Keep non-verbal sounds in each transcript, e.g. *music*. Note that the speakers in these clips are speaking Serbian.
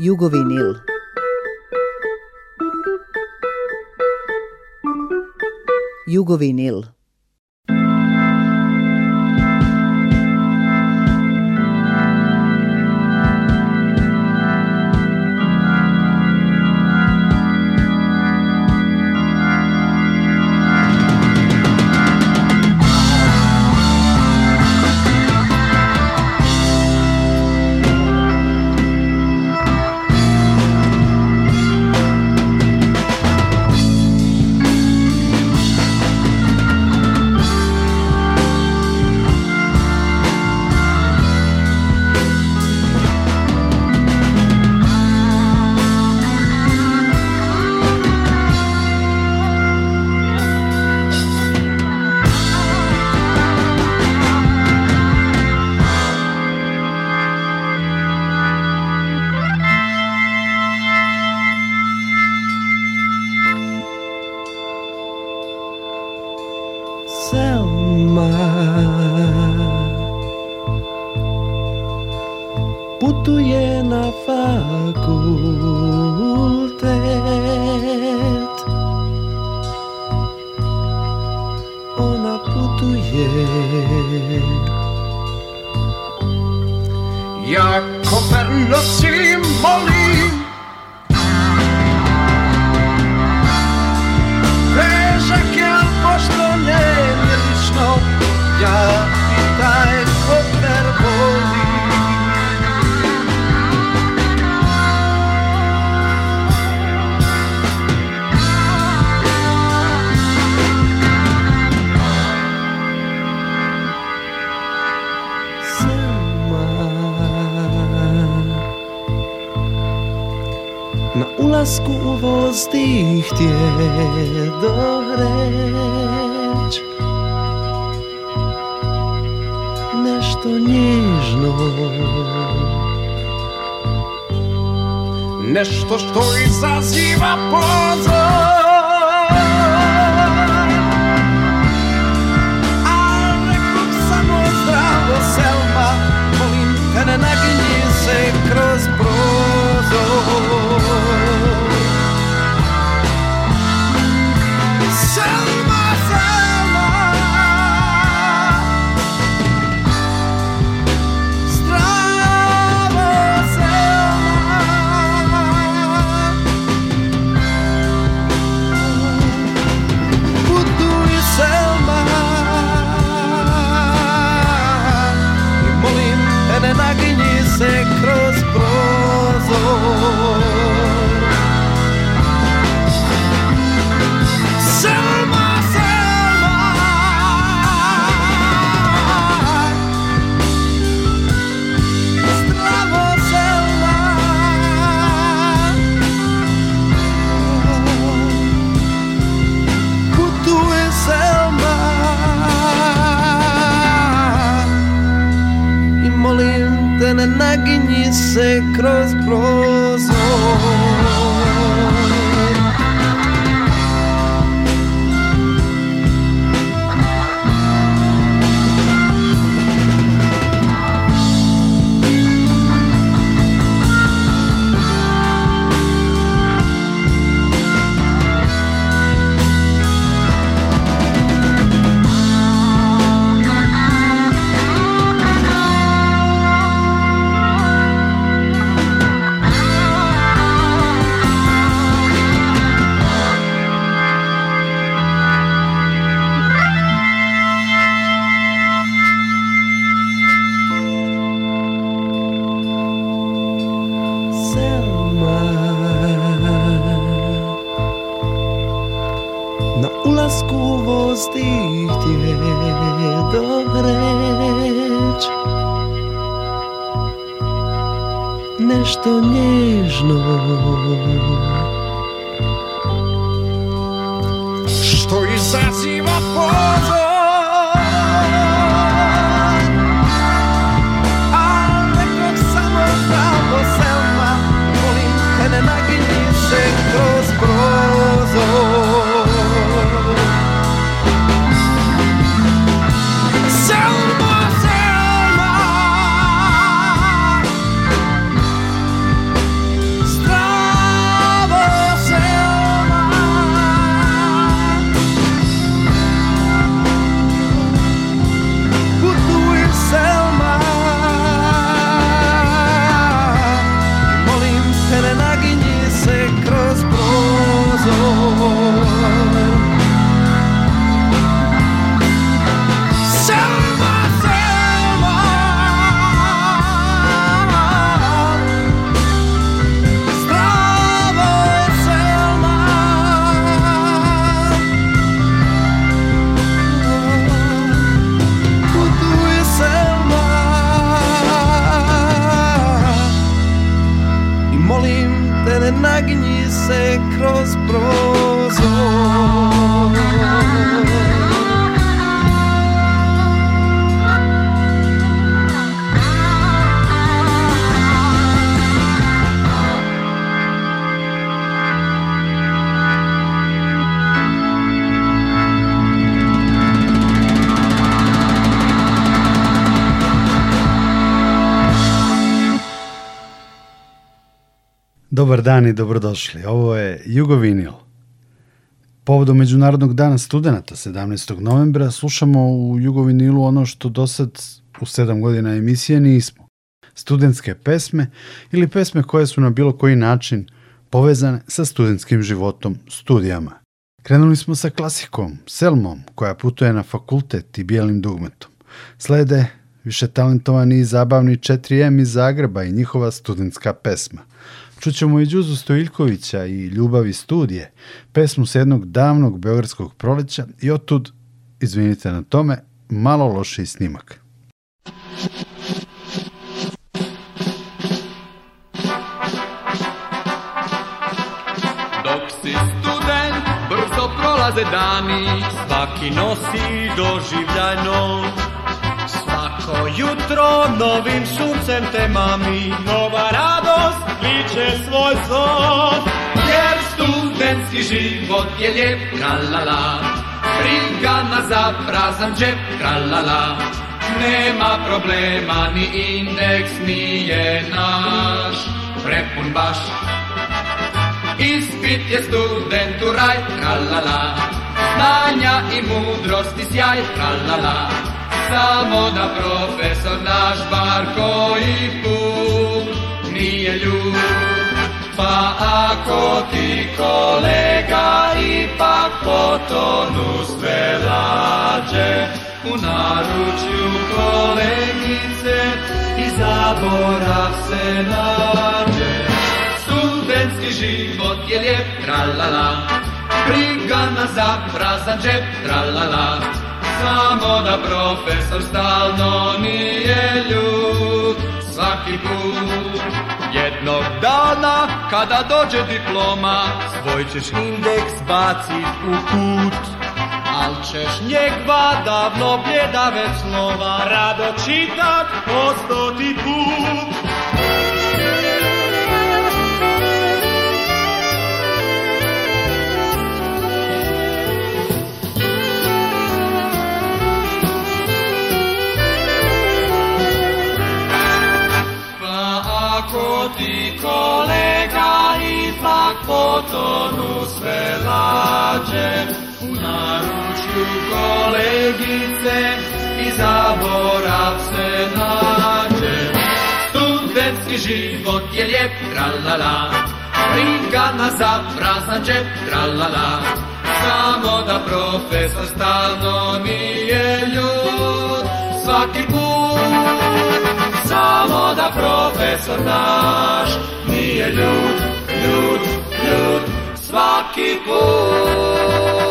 Jugovinil. Jugovinil. putuje na fakultet Ona putuje Ja koper lásku vo zdých tie dohreč Nešto nježno Nešto što izaziva pozor Selma, molim te ne naginji se kroz prozor cross cruz. Dobar dan i dobrodošli. Ovo je Jugovinil. Povodom Međunarodnog dana studenta 17. novembra slušamo u Jugovinilu ono što do sad u sedam godina emisije nismo. Studentske pesme ili pesme koje su na bilo koji način povezane sa studentskim životom, studijama. Krenuli smo sa klasikom, Selmom, koja putuje na fakultet i bijelim dugmetom. Slede više talentovani i zabavni 4M iz Zagreba i njihova studentska pesma. Čućemo i Đuzu Stojiljkovića i Ljubavi studije, pesmu s jednog davnog beogradskog proleća i otud, izvinite na tome, malo loši snimak. Dok si student, brzo prolaze dani, svaki nosi doživljaj noć Svako jutro novim suncem te mami Nova radost liče svoj zon Jer studentski život je lijep tra-la-la briga na za džep la nema problema Ni indeks nije naš Prepun baš Ispit je studentu raj tra-la-la znanja i mudrosti sjaj tra-la-la samo da profesor naš bar koji put nije ljud Pa ako ti kolega ipak potonu sve lađe U naručju kolegice i zaborav se nađe Studentski život je lijep, tralala Briga na prazan džep, tralala znamo da profesor stalno nije ljud svaki put. Jednog dana kada dođe diploma, svoj ćeš indeks bacit u kut. Al ćeš njegva davno već slova rado čitat po stoti put. kolega ipak potonu sve lađe u naručju kolegice i zaborav se nađe Studenski život je lijep tra-la-la briga na za tra-la-la samo da profesor stalno je ljud svaki put Znamo da profesor naš nije ljud, ljud, ljud svaki put.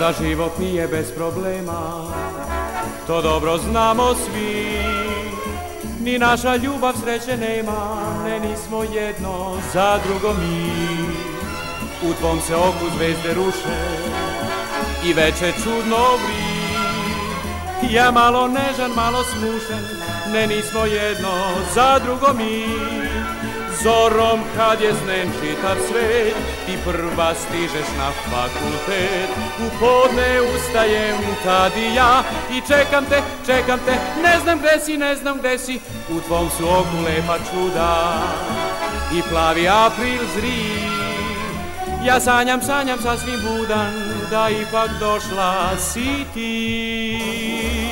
da život nije bez problema to dobro znamo svi Ni naša ljubav sreće nema Ne nismo jedno za drugo mi U tvom se oku zvezde ruše I veče čudno vri Ja malo nežan, malo smušen Ne nismo jedno za drugo mi Zorom kad je znen čitav svet Ti prva stižeš na fakultet U podne ustajem tad i ja I čekam te, čekam te Ne znam gde si, ne znam gde si U tvom su oku lepa čuda I plavi april zri Ja sanjam, sanjam svim budan Da ipak došla si ti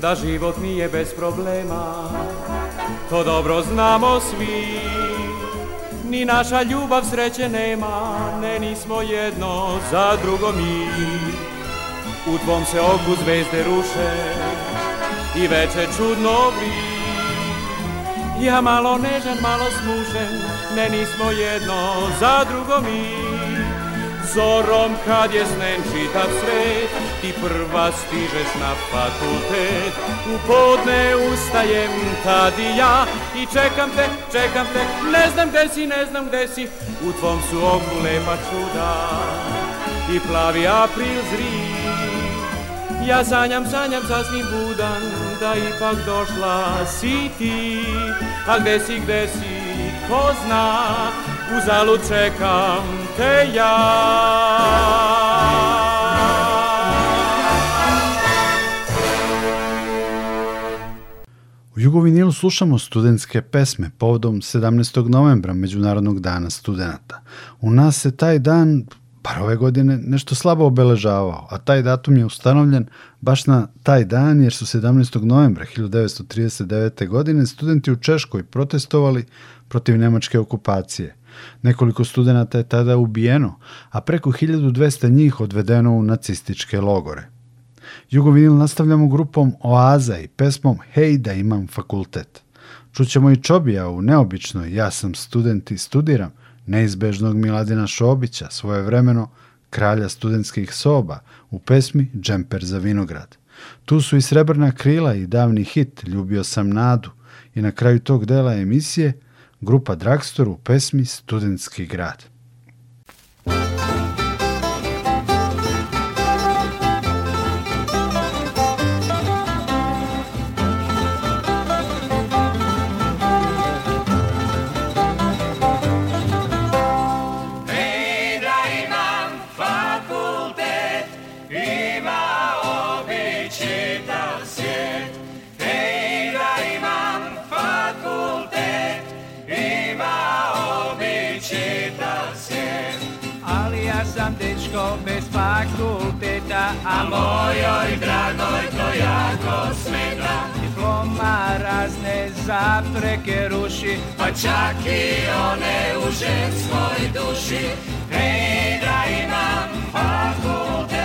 da život nije bez problema To dobro znamo svi Ni naša ljubav sreće nema Ne nismo jedno za drugo mi U tvom se oku zvezde ruše I veče čudno vi Ja malo nežan, malo smušen Ne nismo jedno za drugo mi Zorom kad je snem čitav svet ti prva stižeš na fakultet U podne ustajem tad i ja I čekam te, čekam te, ne znam gde si, ne znam gde si U tvom su oku lepa čuda I plavi april zri Ja sanjam, sanjam sasvim budan Da ipak došla si ti A gde si, gde si, ko zna zalu čekam te ja U Jugovinilu slušamo studentske pesme povodom 17. novembra, Međunarodnog dana studenta. U nas se taj dan, par ove godine, nešto slabo obeležavao, a taj datum je ustanovljen baš na taj dan jer su 17. novembra 1939. godine studenti u Češkoj protestovali protiv nemačke okupacije. Nekoliko studenta je tada ubijeno, a preko 1200 njih odvedeno u nacističke logore. Jugovinil nastavljamo grupom Oaza i pesmom Hej da imam fakultet. Čućemo i Čobija u neobičnoj Ja sam student i studiram neizbežnog Miladina Šobića, svojevremeno kralja studentskih soba, u pesmi Džemper za vinograd. Tu su i Srebrna krila i davni hit Ljubio sam nadu i na kraju tog dela emisije grupa Dragstor u pesmi Studentski grad. ja sam dečko bez fakulteta A mojoj dragoj to jako smeta Diploma razne zapreke ruši Pa čak i one u ženskoj duši Hej da imam fakultet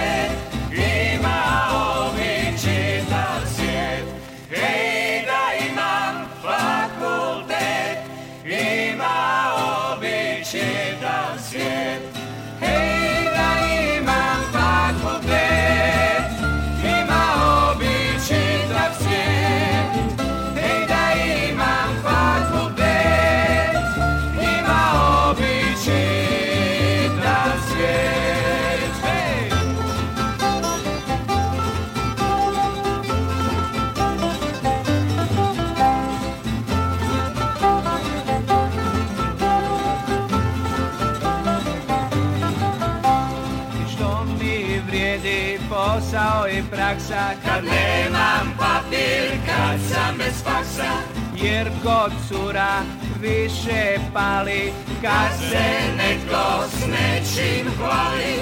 Kad nemam papir, kad sam bez faksa Jer kod cura više pali Kad se netko s nečim hvali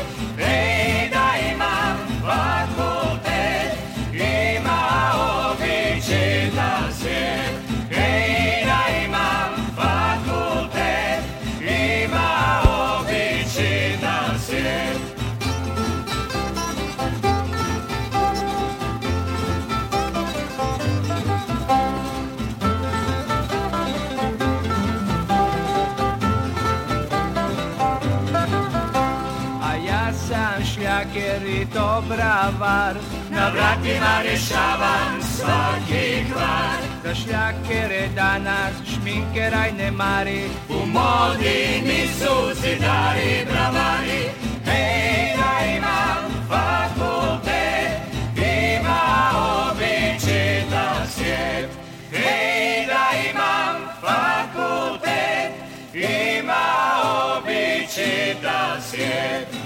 Ej da imam fakultet Ima običaj na svijet dobra var Na vratima rješavam svaki kvar Za šljakere danas šminkeraj ne mari U modi nisu zidari bravari Hej da imam fakultet ima običi da svijet Hej da imam fakultet ima bi svijet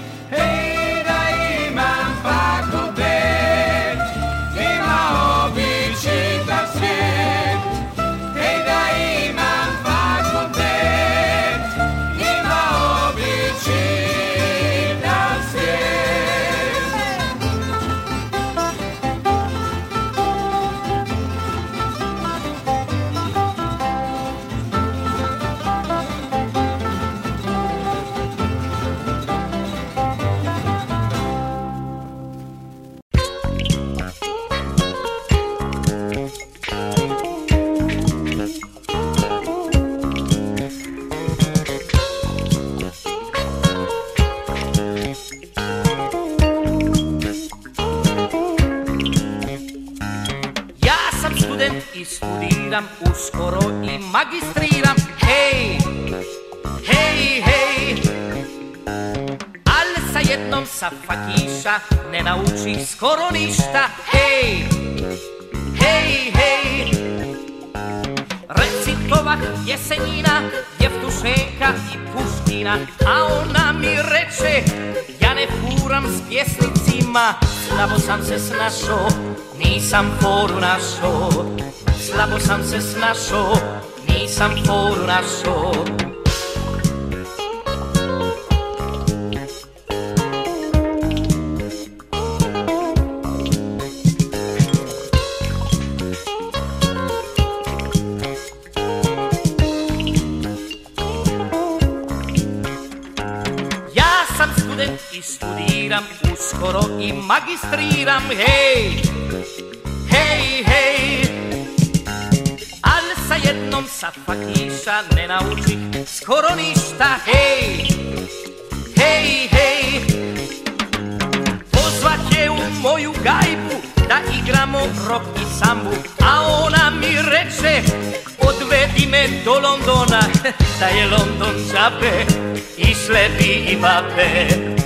studiram, uskoro i magistriram Hej, hej, hej Ali sa jednom sa fakiša ne nauči skoro ništa Hej, hej, hej Recitova jesenina, jevtušenka i puština A ona mi reče, ja ne furam s pjesnici Slabo sam se snašao, nisam foru našao Slabo sam se snašao, nisam foru našao i magistriram, hej, hej, hej. Al sa jednom sa ne naučih skoro ništa, hej, hej, hej. Pozvat je u moju gajbu da igramo rock i sambu, a ona mi reče odvedi me do Londona, *laughs* da je London čape i šlepi i vape.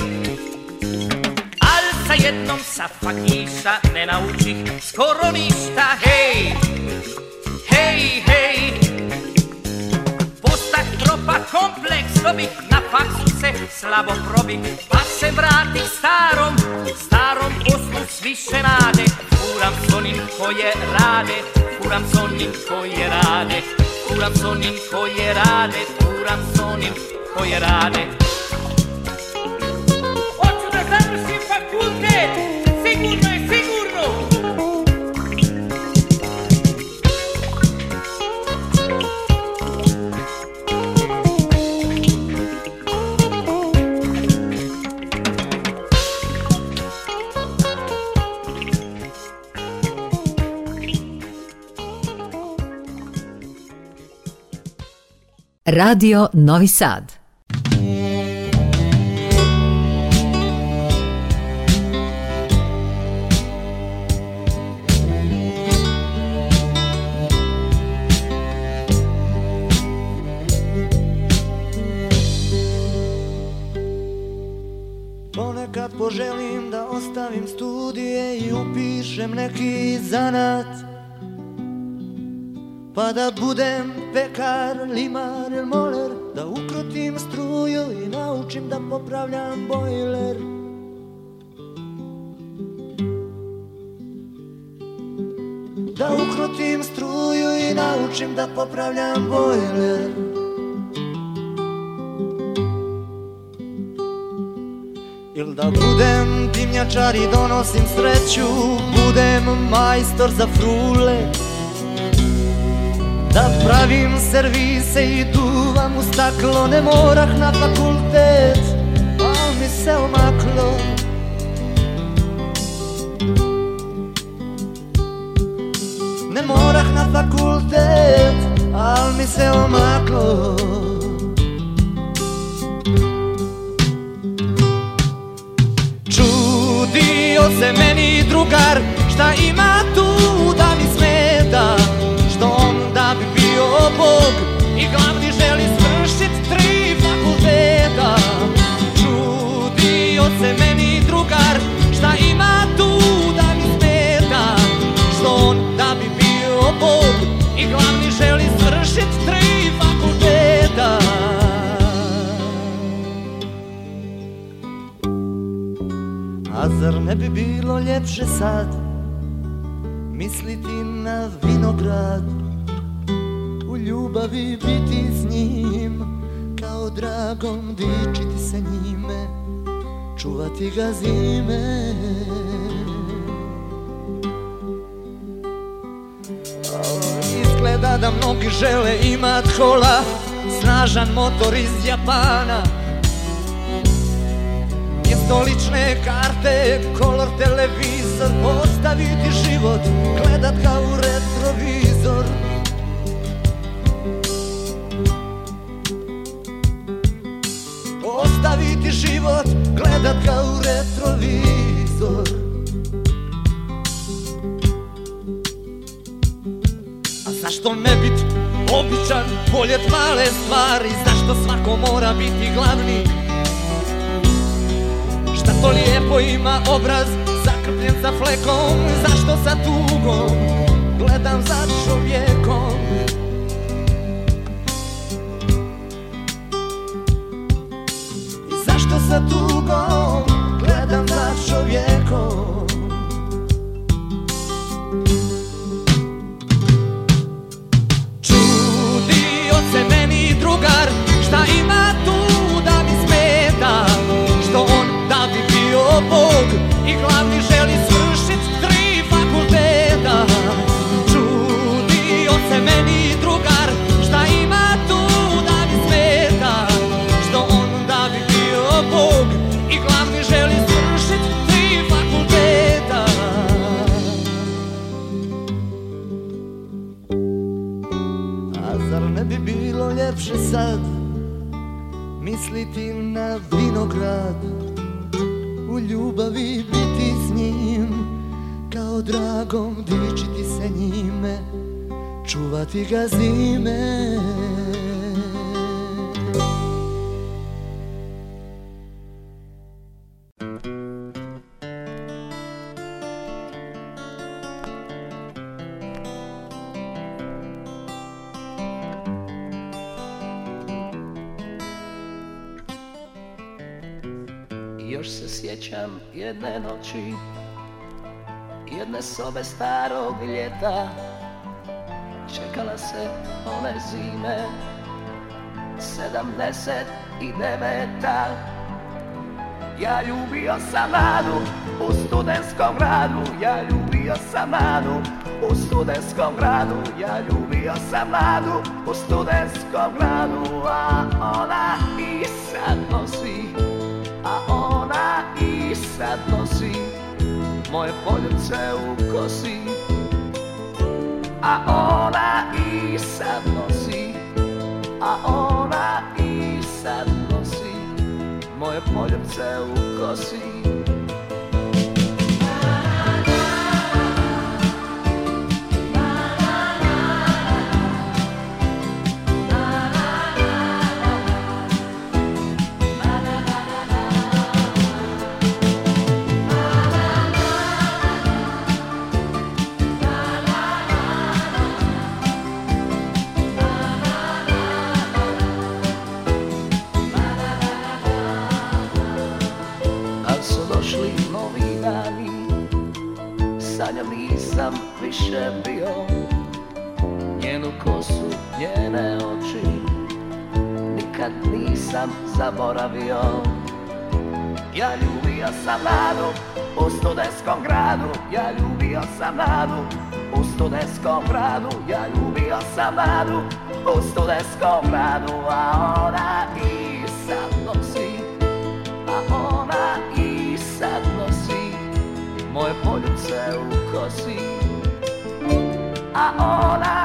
jednom sa fak ništa ne naučih Skoro ništa, hej, hej, hej Postak tropa kompleks dobih, Na faksu se slabo probi Pa se vratih starom, starom poslu s više nade Kuram s onim koje rade kuram s onim koje rade kuram s onim koje rade kuram s onim koje rade Radio Novi Sad ostavim studije i upišem neki zanat Pa da budem pekar, limar ili moler Da ukrotim struju i naučim da popravljam bojler Da ukrotim struju i naučim da popravljam bojler Il da budem dimnjačar i donosim sreću Budem majstor za frule Da pravim servise i duvam u staklo Ne morah na fakultet Al mi se omaklo Ne morah na fakultet Al mi se omaklo se meni drugar šta ima tu da mi smeta Što onda bi bio Bog Zar ne bi bilo ljepše sad Misliti na vinograd U ljubavi biti s njim Kao dragom dičiti se njime Čuvati ga zime Izgleda da mnogi žele imat hola Snažan motor iz Japana Stolične karte, kolor televizor Ostaviti život, gledat kao u retrovizor Ostaviti život, gledat kao u retrovizor A zašto ne bit običan, boljet male stvari Zašto svako mora biti glavni što lijepo ima obraz Zakrpljen za flekom, zašto sa tugom Gledam za čovjekom zašto sa tugom Gledam za čovjekom Čudio se meni drugar Šta ima tu i glavni želi svršit tri fakulteta Čudio se meni drugar šta ima tu da mi smeta Što onda bi bio Bog i glavni želi svršit tri fakulteta A zar ne bi bilo ljepše sad misliti na vinograd u ljubavi dragom, dičiti se njime, čuvati ga zime. Još se sjećam jedne noći jedne sobe starog ljeta Čekala se one zime Sedamdeset i deveta Ja ljubio sam Manu u studenskom gradu Ja ljubio sam Manu u studenskom gradu Ja ljubio sam Manu u studenskom gradu A ona i sad nosi A ona i sad nosi moje poljubce u kosi A ona i sad nosi A ona i sad nosi Moje poljubce u kosi sam više bio Njenu kosu, njene oči Nikad nisam zaboravio Ja ljubio sam nadu u studenskom gradu Ja ljubio sam nadu u studenskom gradu Ja ljubio sam nadu u studenskom gradu A ona i sad nosi A ona i sad nosi Moje poljuce u kosi all I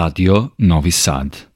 Radio Novi Sad.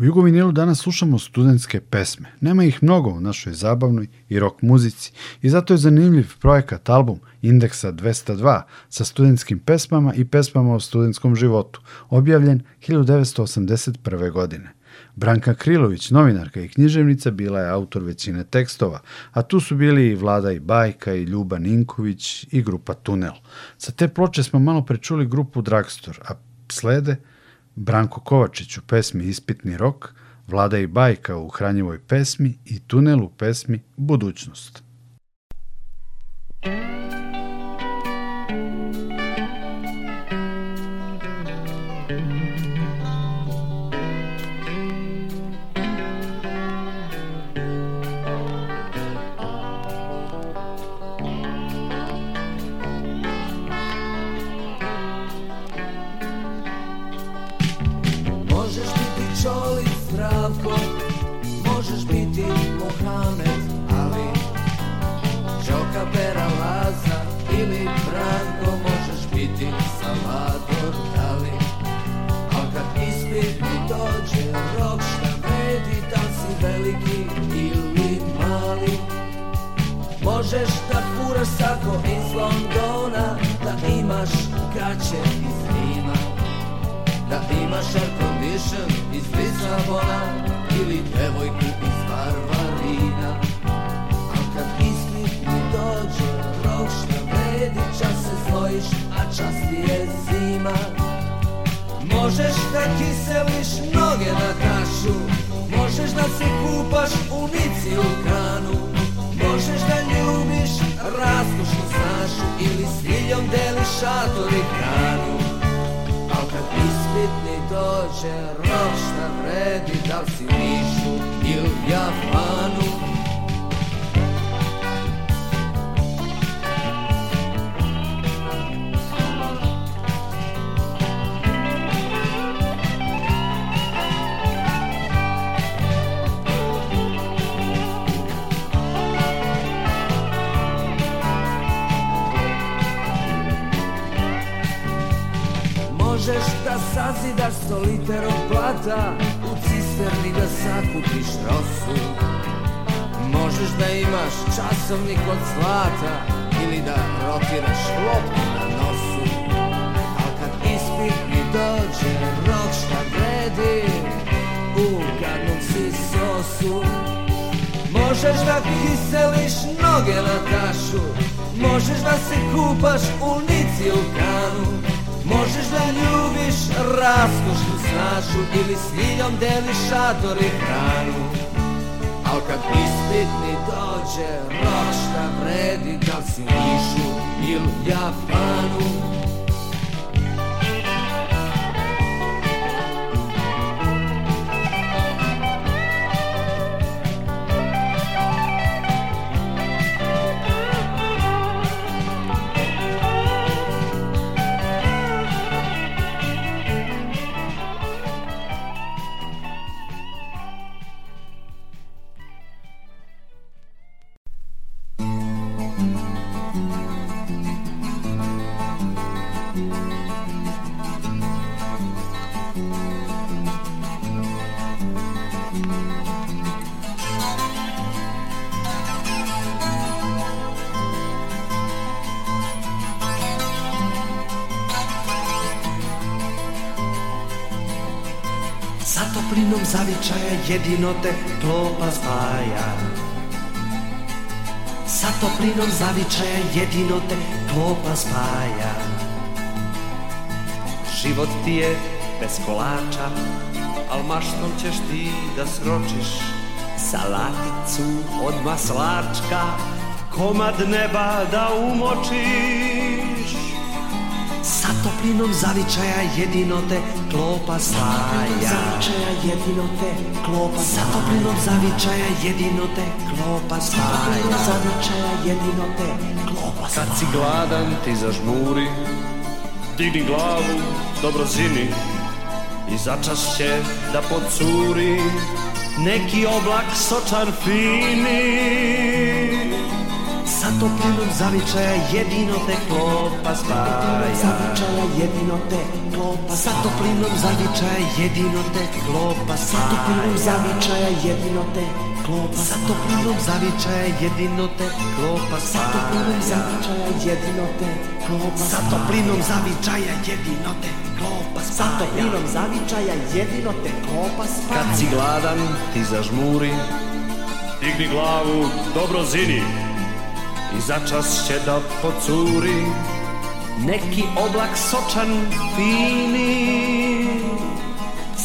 U Jugovinilu danas slušamo studentske pesme. Nema ih mnogo u našoj zabavnoj i rock muzici i zato je zanimljiv projekat album Indeksa 202 sa studentskim pesmama i pesmama o studentskom životu, objavljen 1981. godine. Branka Krilović, novinarka i književnica, bila je autor većine tekstova, a tu su bili i Vlada i Bajka i Ljuba Ninković i grupa Tunel. Sa te ploče smo malo prečuli grupu Dragstor, a slede – Branko Kovačić u pesmi Ispitni rok, Vlada i bajka u Hranjevoj pesmi i Tunel u pesmi Budućnost. čoli zdravko Možeš biti Mohamed Ali Čoka Pera Laza Ili Branko Možeš biti Salvador Dali A kad ispit mi dođe Rok šta vredi Da si veliki ili mali Možeš da furaš sako iz Londona Da imaš kaće iz naš condition iz Lisabona ili devojku iz Varvarina. A kad mi dođe rok šta vredi, čas se zlojiš, a čas ti je zima. Možeš da kiseliš noge na kašu, možeš da se kupaš u nici u kranu, možeš da ljubiš razlušnu snašu ili s iljom deliš šator i kranu. Kad ispitni dođe rošta vredi Da li si višu Nišu ili Japanu sto sto od plata U cisterni da sakupiš rosu Možeš da imaš časovnik od zlata Ili da rotiraš loptu na nosu A kad ispit mi dođe Rok šta vredi U gadnom si sosu Možeš da kiseliš noge na tašu Možeš da se kupaš u nici u kanu Možeš da ljubiš raskošnu snašu Ili s ljom deliš šator i hranu Al kad ispitni dođe Rok šta vredi Da si Nišu ili Japanu jedino te topa spaja, Sa toplinom zavičaja jedino te topa spaja Život ti je bez kolača, al maštom ćeš ti da sročiš Salaticu od maslačka, komad neba da umočiš Sapljinom zavičaja jedino te klopa staja Zavičaja jedino te klopa staja Sapljinom zavičaja jedino te klopa staja zavičaja jedino te klopa staja Kad si gladan ti zažmuri Digni glavu dobro zimi. I začas će da pocuri Neki oblak sočar fini sa toplinom zavičaja jedino te klopa spaja Zavičaja jedino te klopa Sa toplinom zavičaja jedino te klopa Sa toplinom zavičaja jedino te klopa Sa toplinom zavičaja jedino te klopa Sa toplinom zavičaja jedino te klopa Sa toplinom zavičaja jedino te klopa Sa toplinom zavičaja jedino te klopa spaja Kad si gladan ti zažmuri Digni glavu, dobro zini i začas će da pocuri neki oblak sočan fini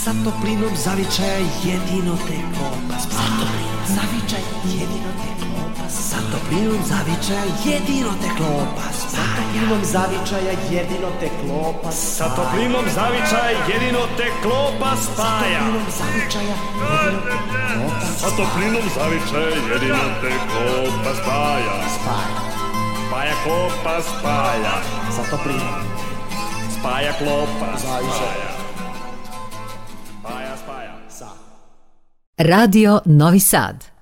sa toplinom zavičaja jedino te pa sa toplinom zavičaja jedino te sa toplinom zavičaja jedino te klopa spaja. Sa toplinom zavičaja jedino te klopa spaja. Sa toplinom zavičaja jedino te klopa spaja. Sa toplinom zavičaja jedino te klopa spaja. Spaja. Spaja klopa spaja. Sa toplinom. Spaja klopa spaja. Spaja Radio Novi Sad.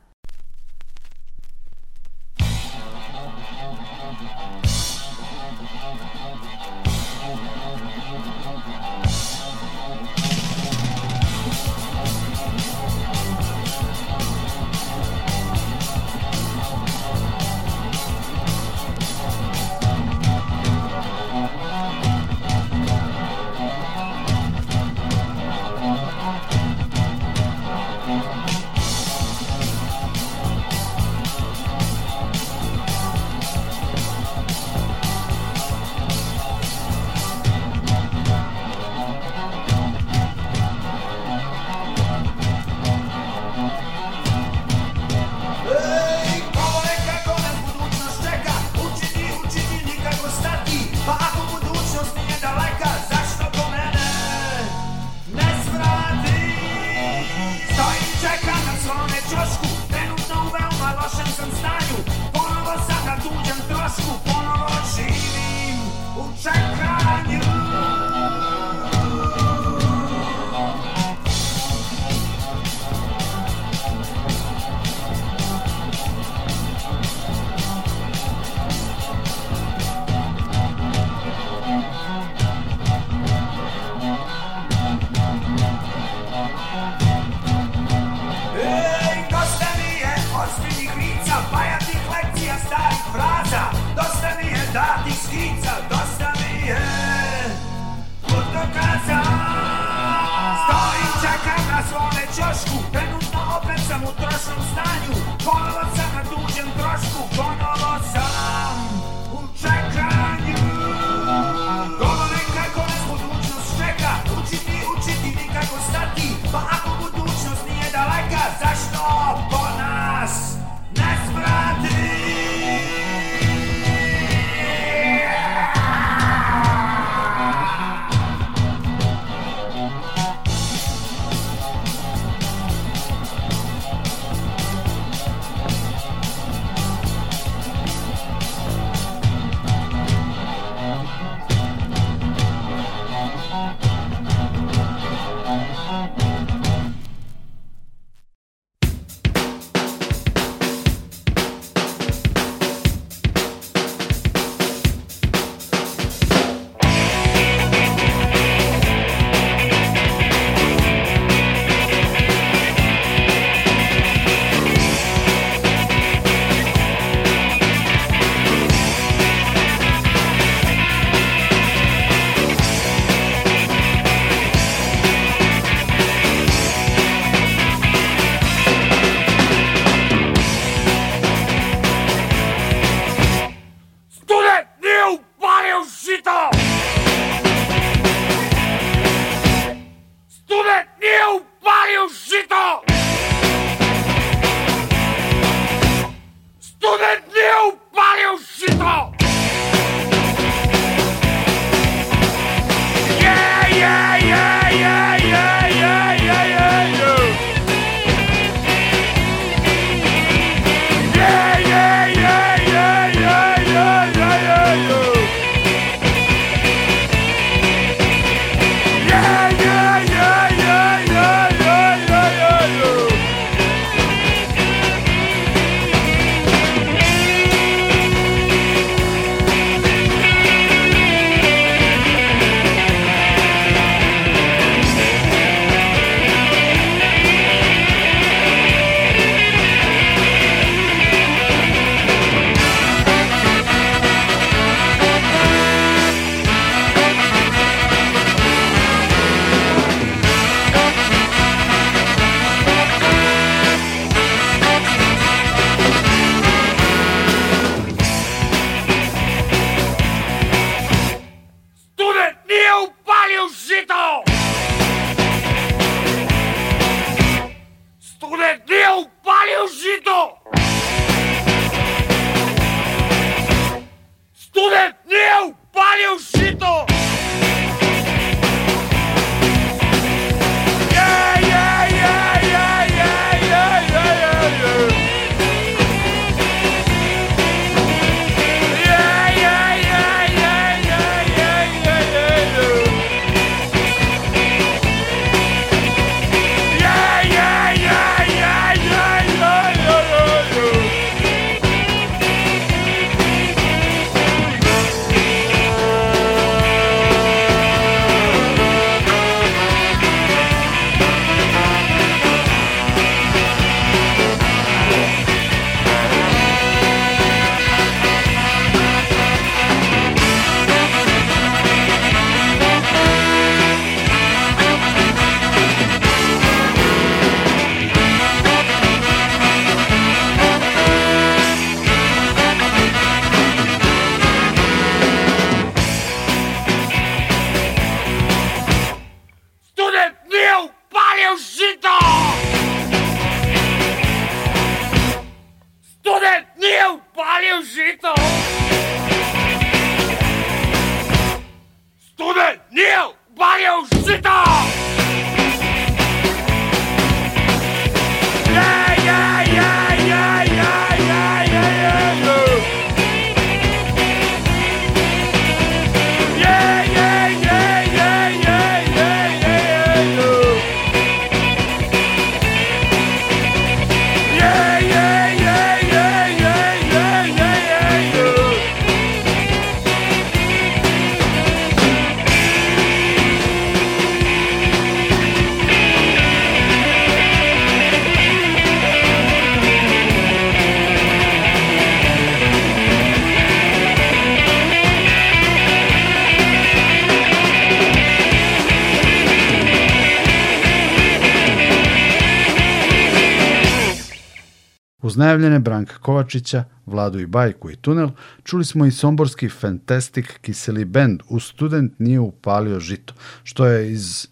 Dačića, Vladu i Bajku i Tunel, čuli smo i somborski Fantastic Kiseli Band U student nije upalio žito, što je iz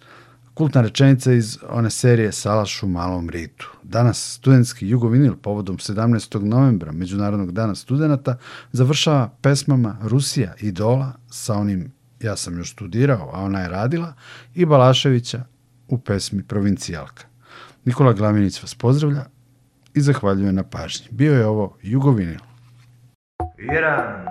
kultna rečenica iz one serije Salaš u malom ritu. Danas studentski jugovinil povodom 17. novembra, Međunarodnog dana studenata, završava pesmama Rusija idola sa onim ja sam još studirao, a ona je radila, i Balaševića u pesmi Provincijalka. Nikola Glaminić vas pozdravlja, i zahvaljujem na pažnji. Bio je ovo Jugovinil. Jedan,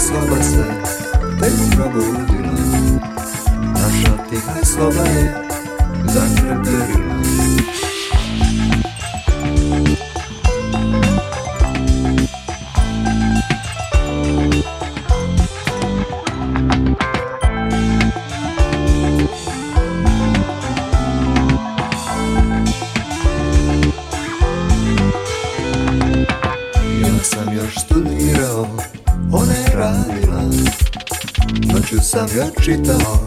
Slovası Petra Boyduna Nasza tycha Słowaje Zakręt ga čitao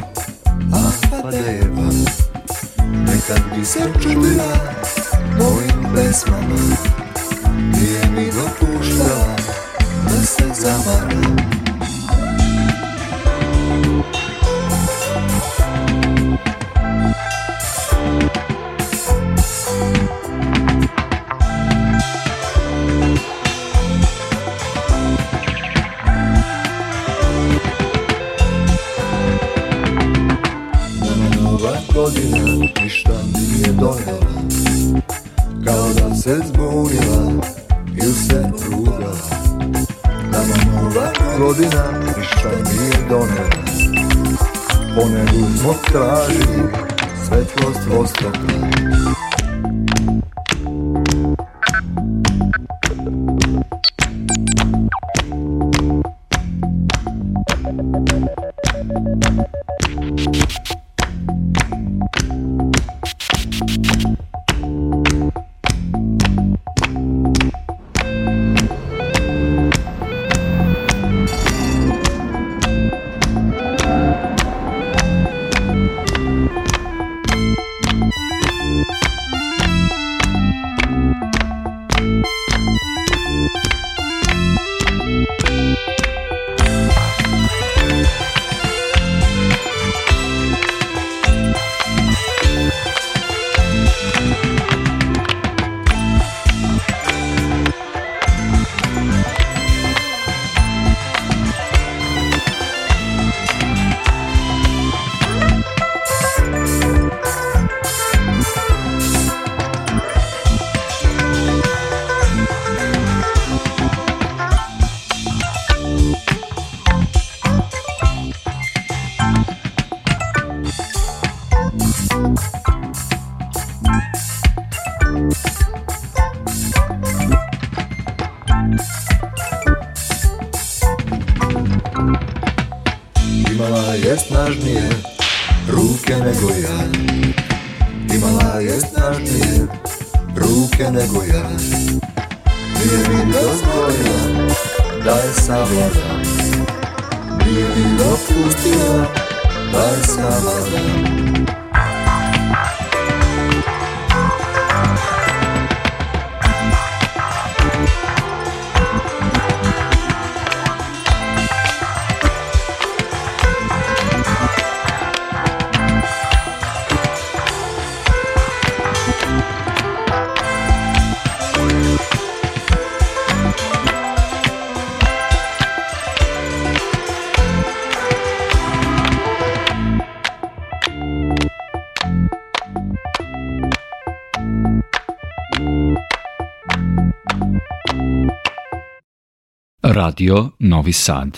Radio Novi Sad.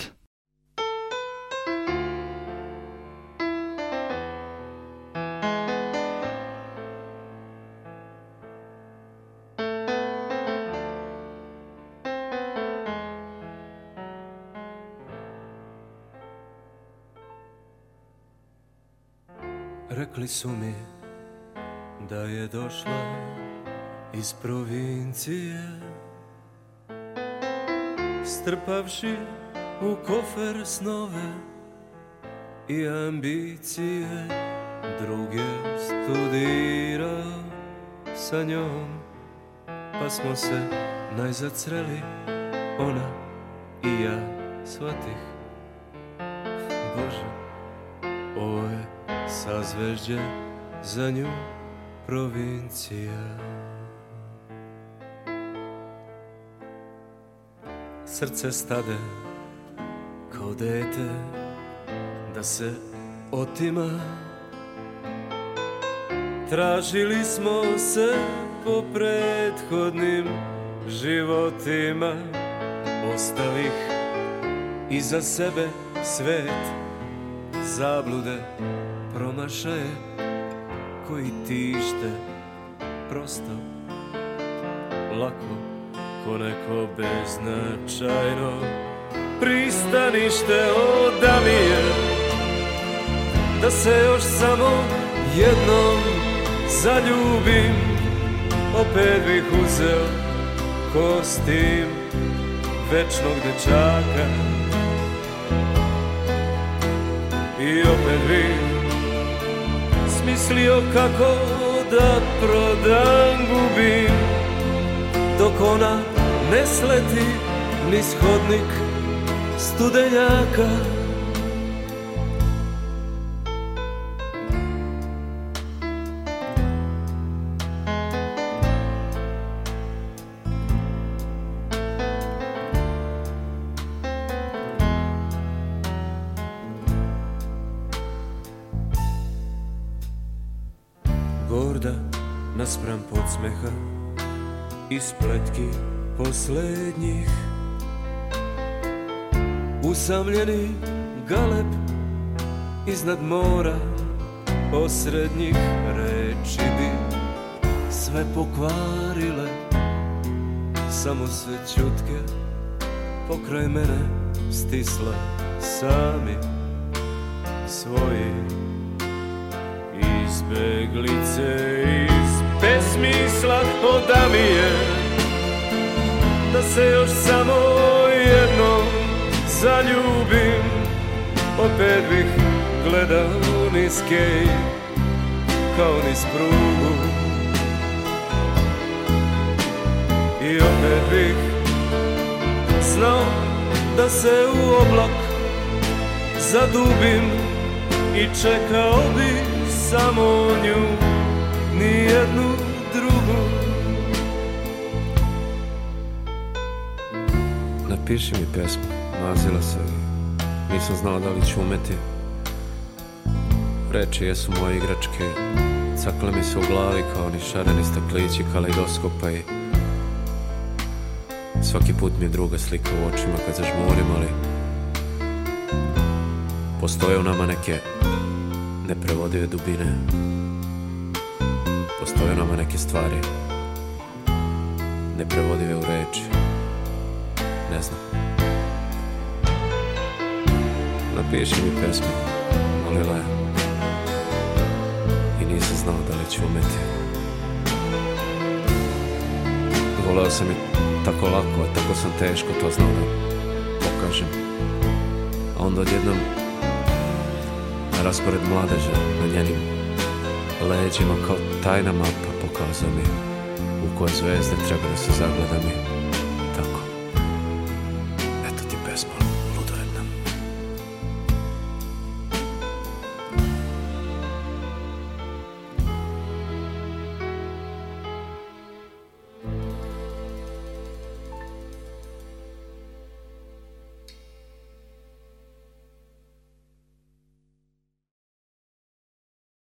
Rekli su mi da je došla iz provincije strpavši u kofer snove i ambicije druge studirao sa njom pa smo se najzacreli ona i ja svatih, Bože ovo je sazvežđe za nju provincija srce stade kao dete da se otima Tražili smo se po prethodnim životima Ostavih iza sebe svet Zablude promašaje koji tište prosto lako poneko beznačajno Pristanište odamije Da se još samo jednom zaljubim Opet bih uzeo kostim večnog dečaka I opet bih smislio kako da prodam gubim Dok ona ne sleti ni shodnik studenjaka posljednjih Usamljeni galeb iznad mora Posrednjih reči bi sve pokvarile Samo sve čutke pokraj mene stisle Sami Svoje izbeglice iz besmisla odamije da se još samo jednom zaljubim Opet bih gledao niz kao niz prugu I opet bih znao da se u oblak zadubim I čekao bih samo nju nijednu Napiši mi pesmu, mazila se Nisam znala da li ću umeti Reči jesu moje igračke Cakle mi se u glavi kao oni šareni staklići Kaleidoskopa i Svaki put mi je druga slika u očima kad zažmurim Ali Postoje u nama neke Neprevodive dubine Postoje u nama neke stvari Neprevodive u reči ne znam. Napiši mi pesmu, molila je. I nisam znao da li ću umeti. Voleo sam je tako lako, a tako sam teško to znao da pokažem. A onda odjednom raspored mladeža na njenim leđima kao tajna mapa pokazao mi u koje zvezde treba da se zagleda mi.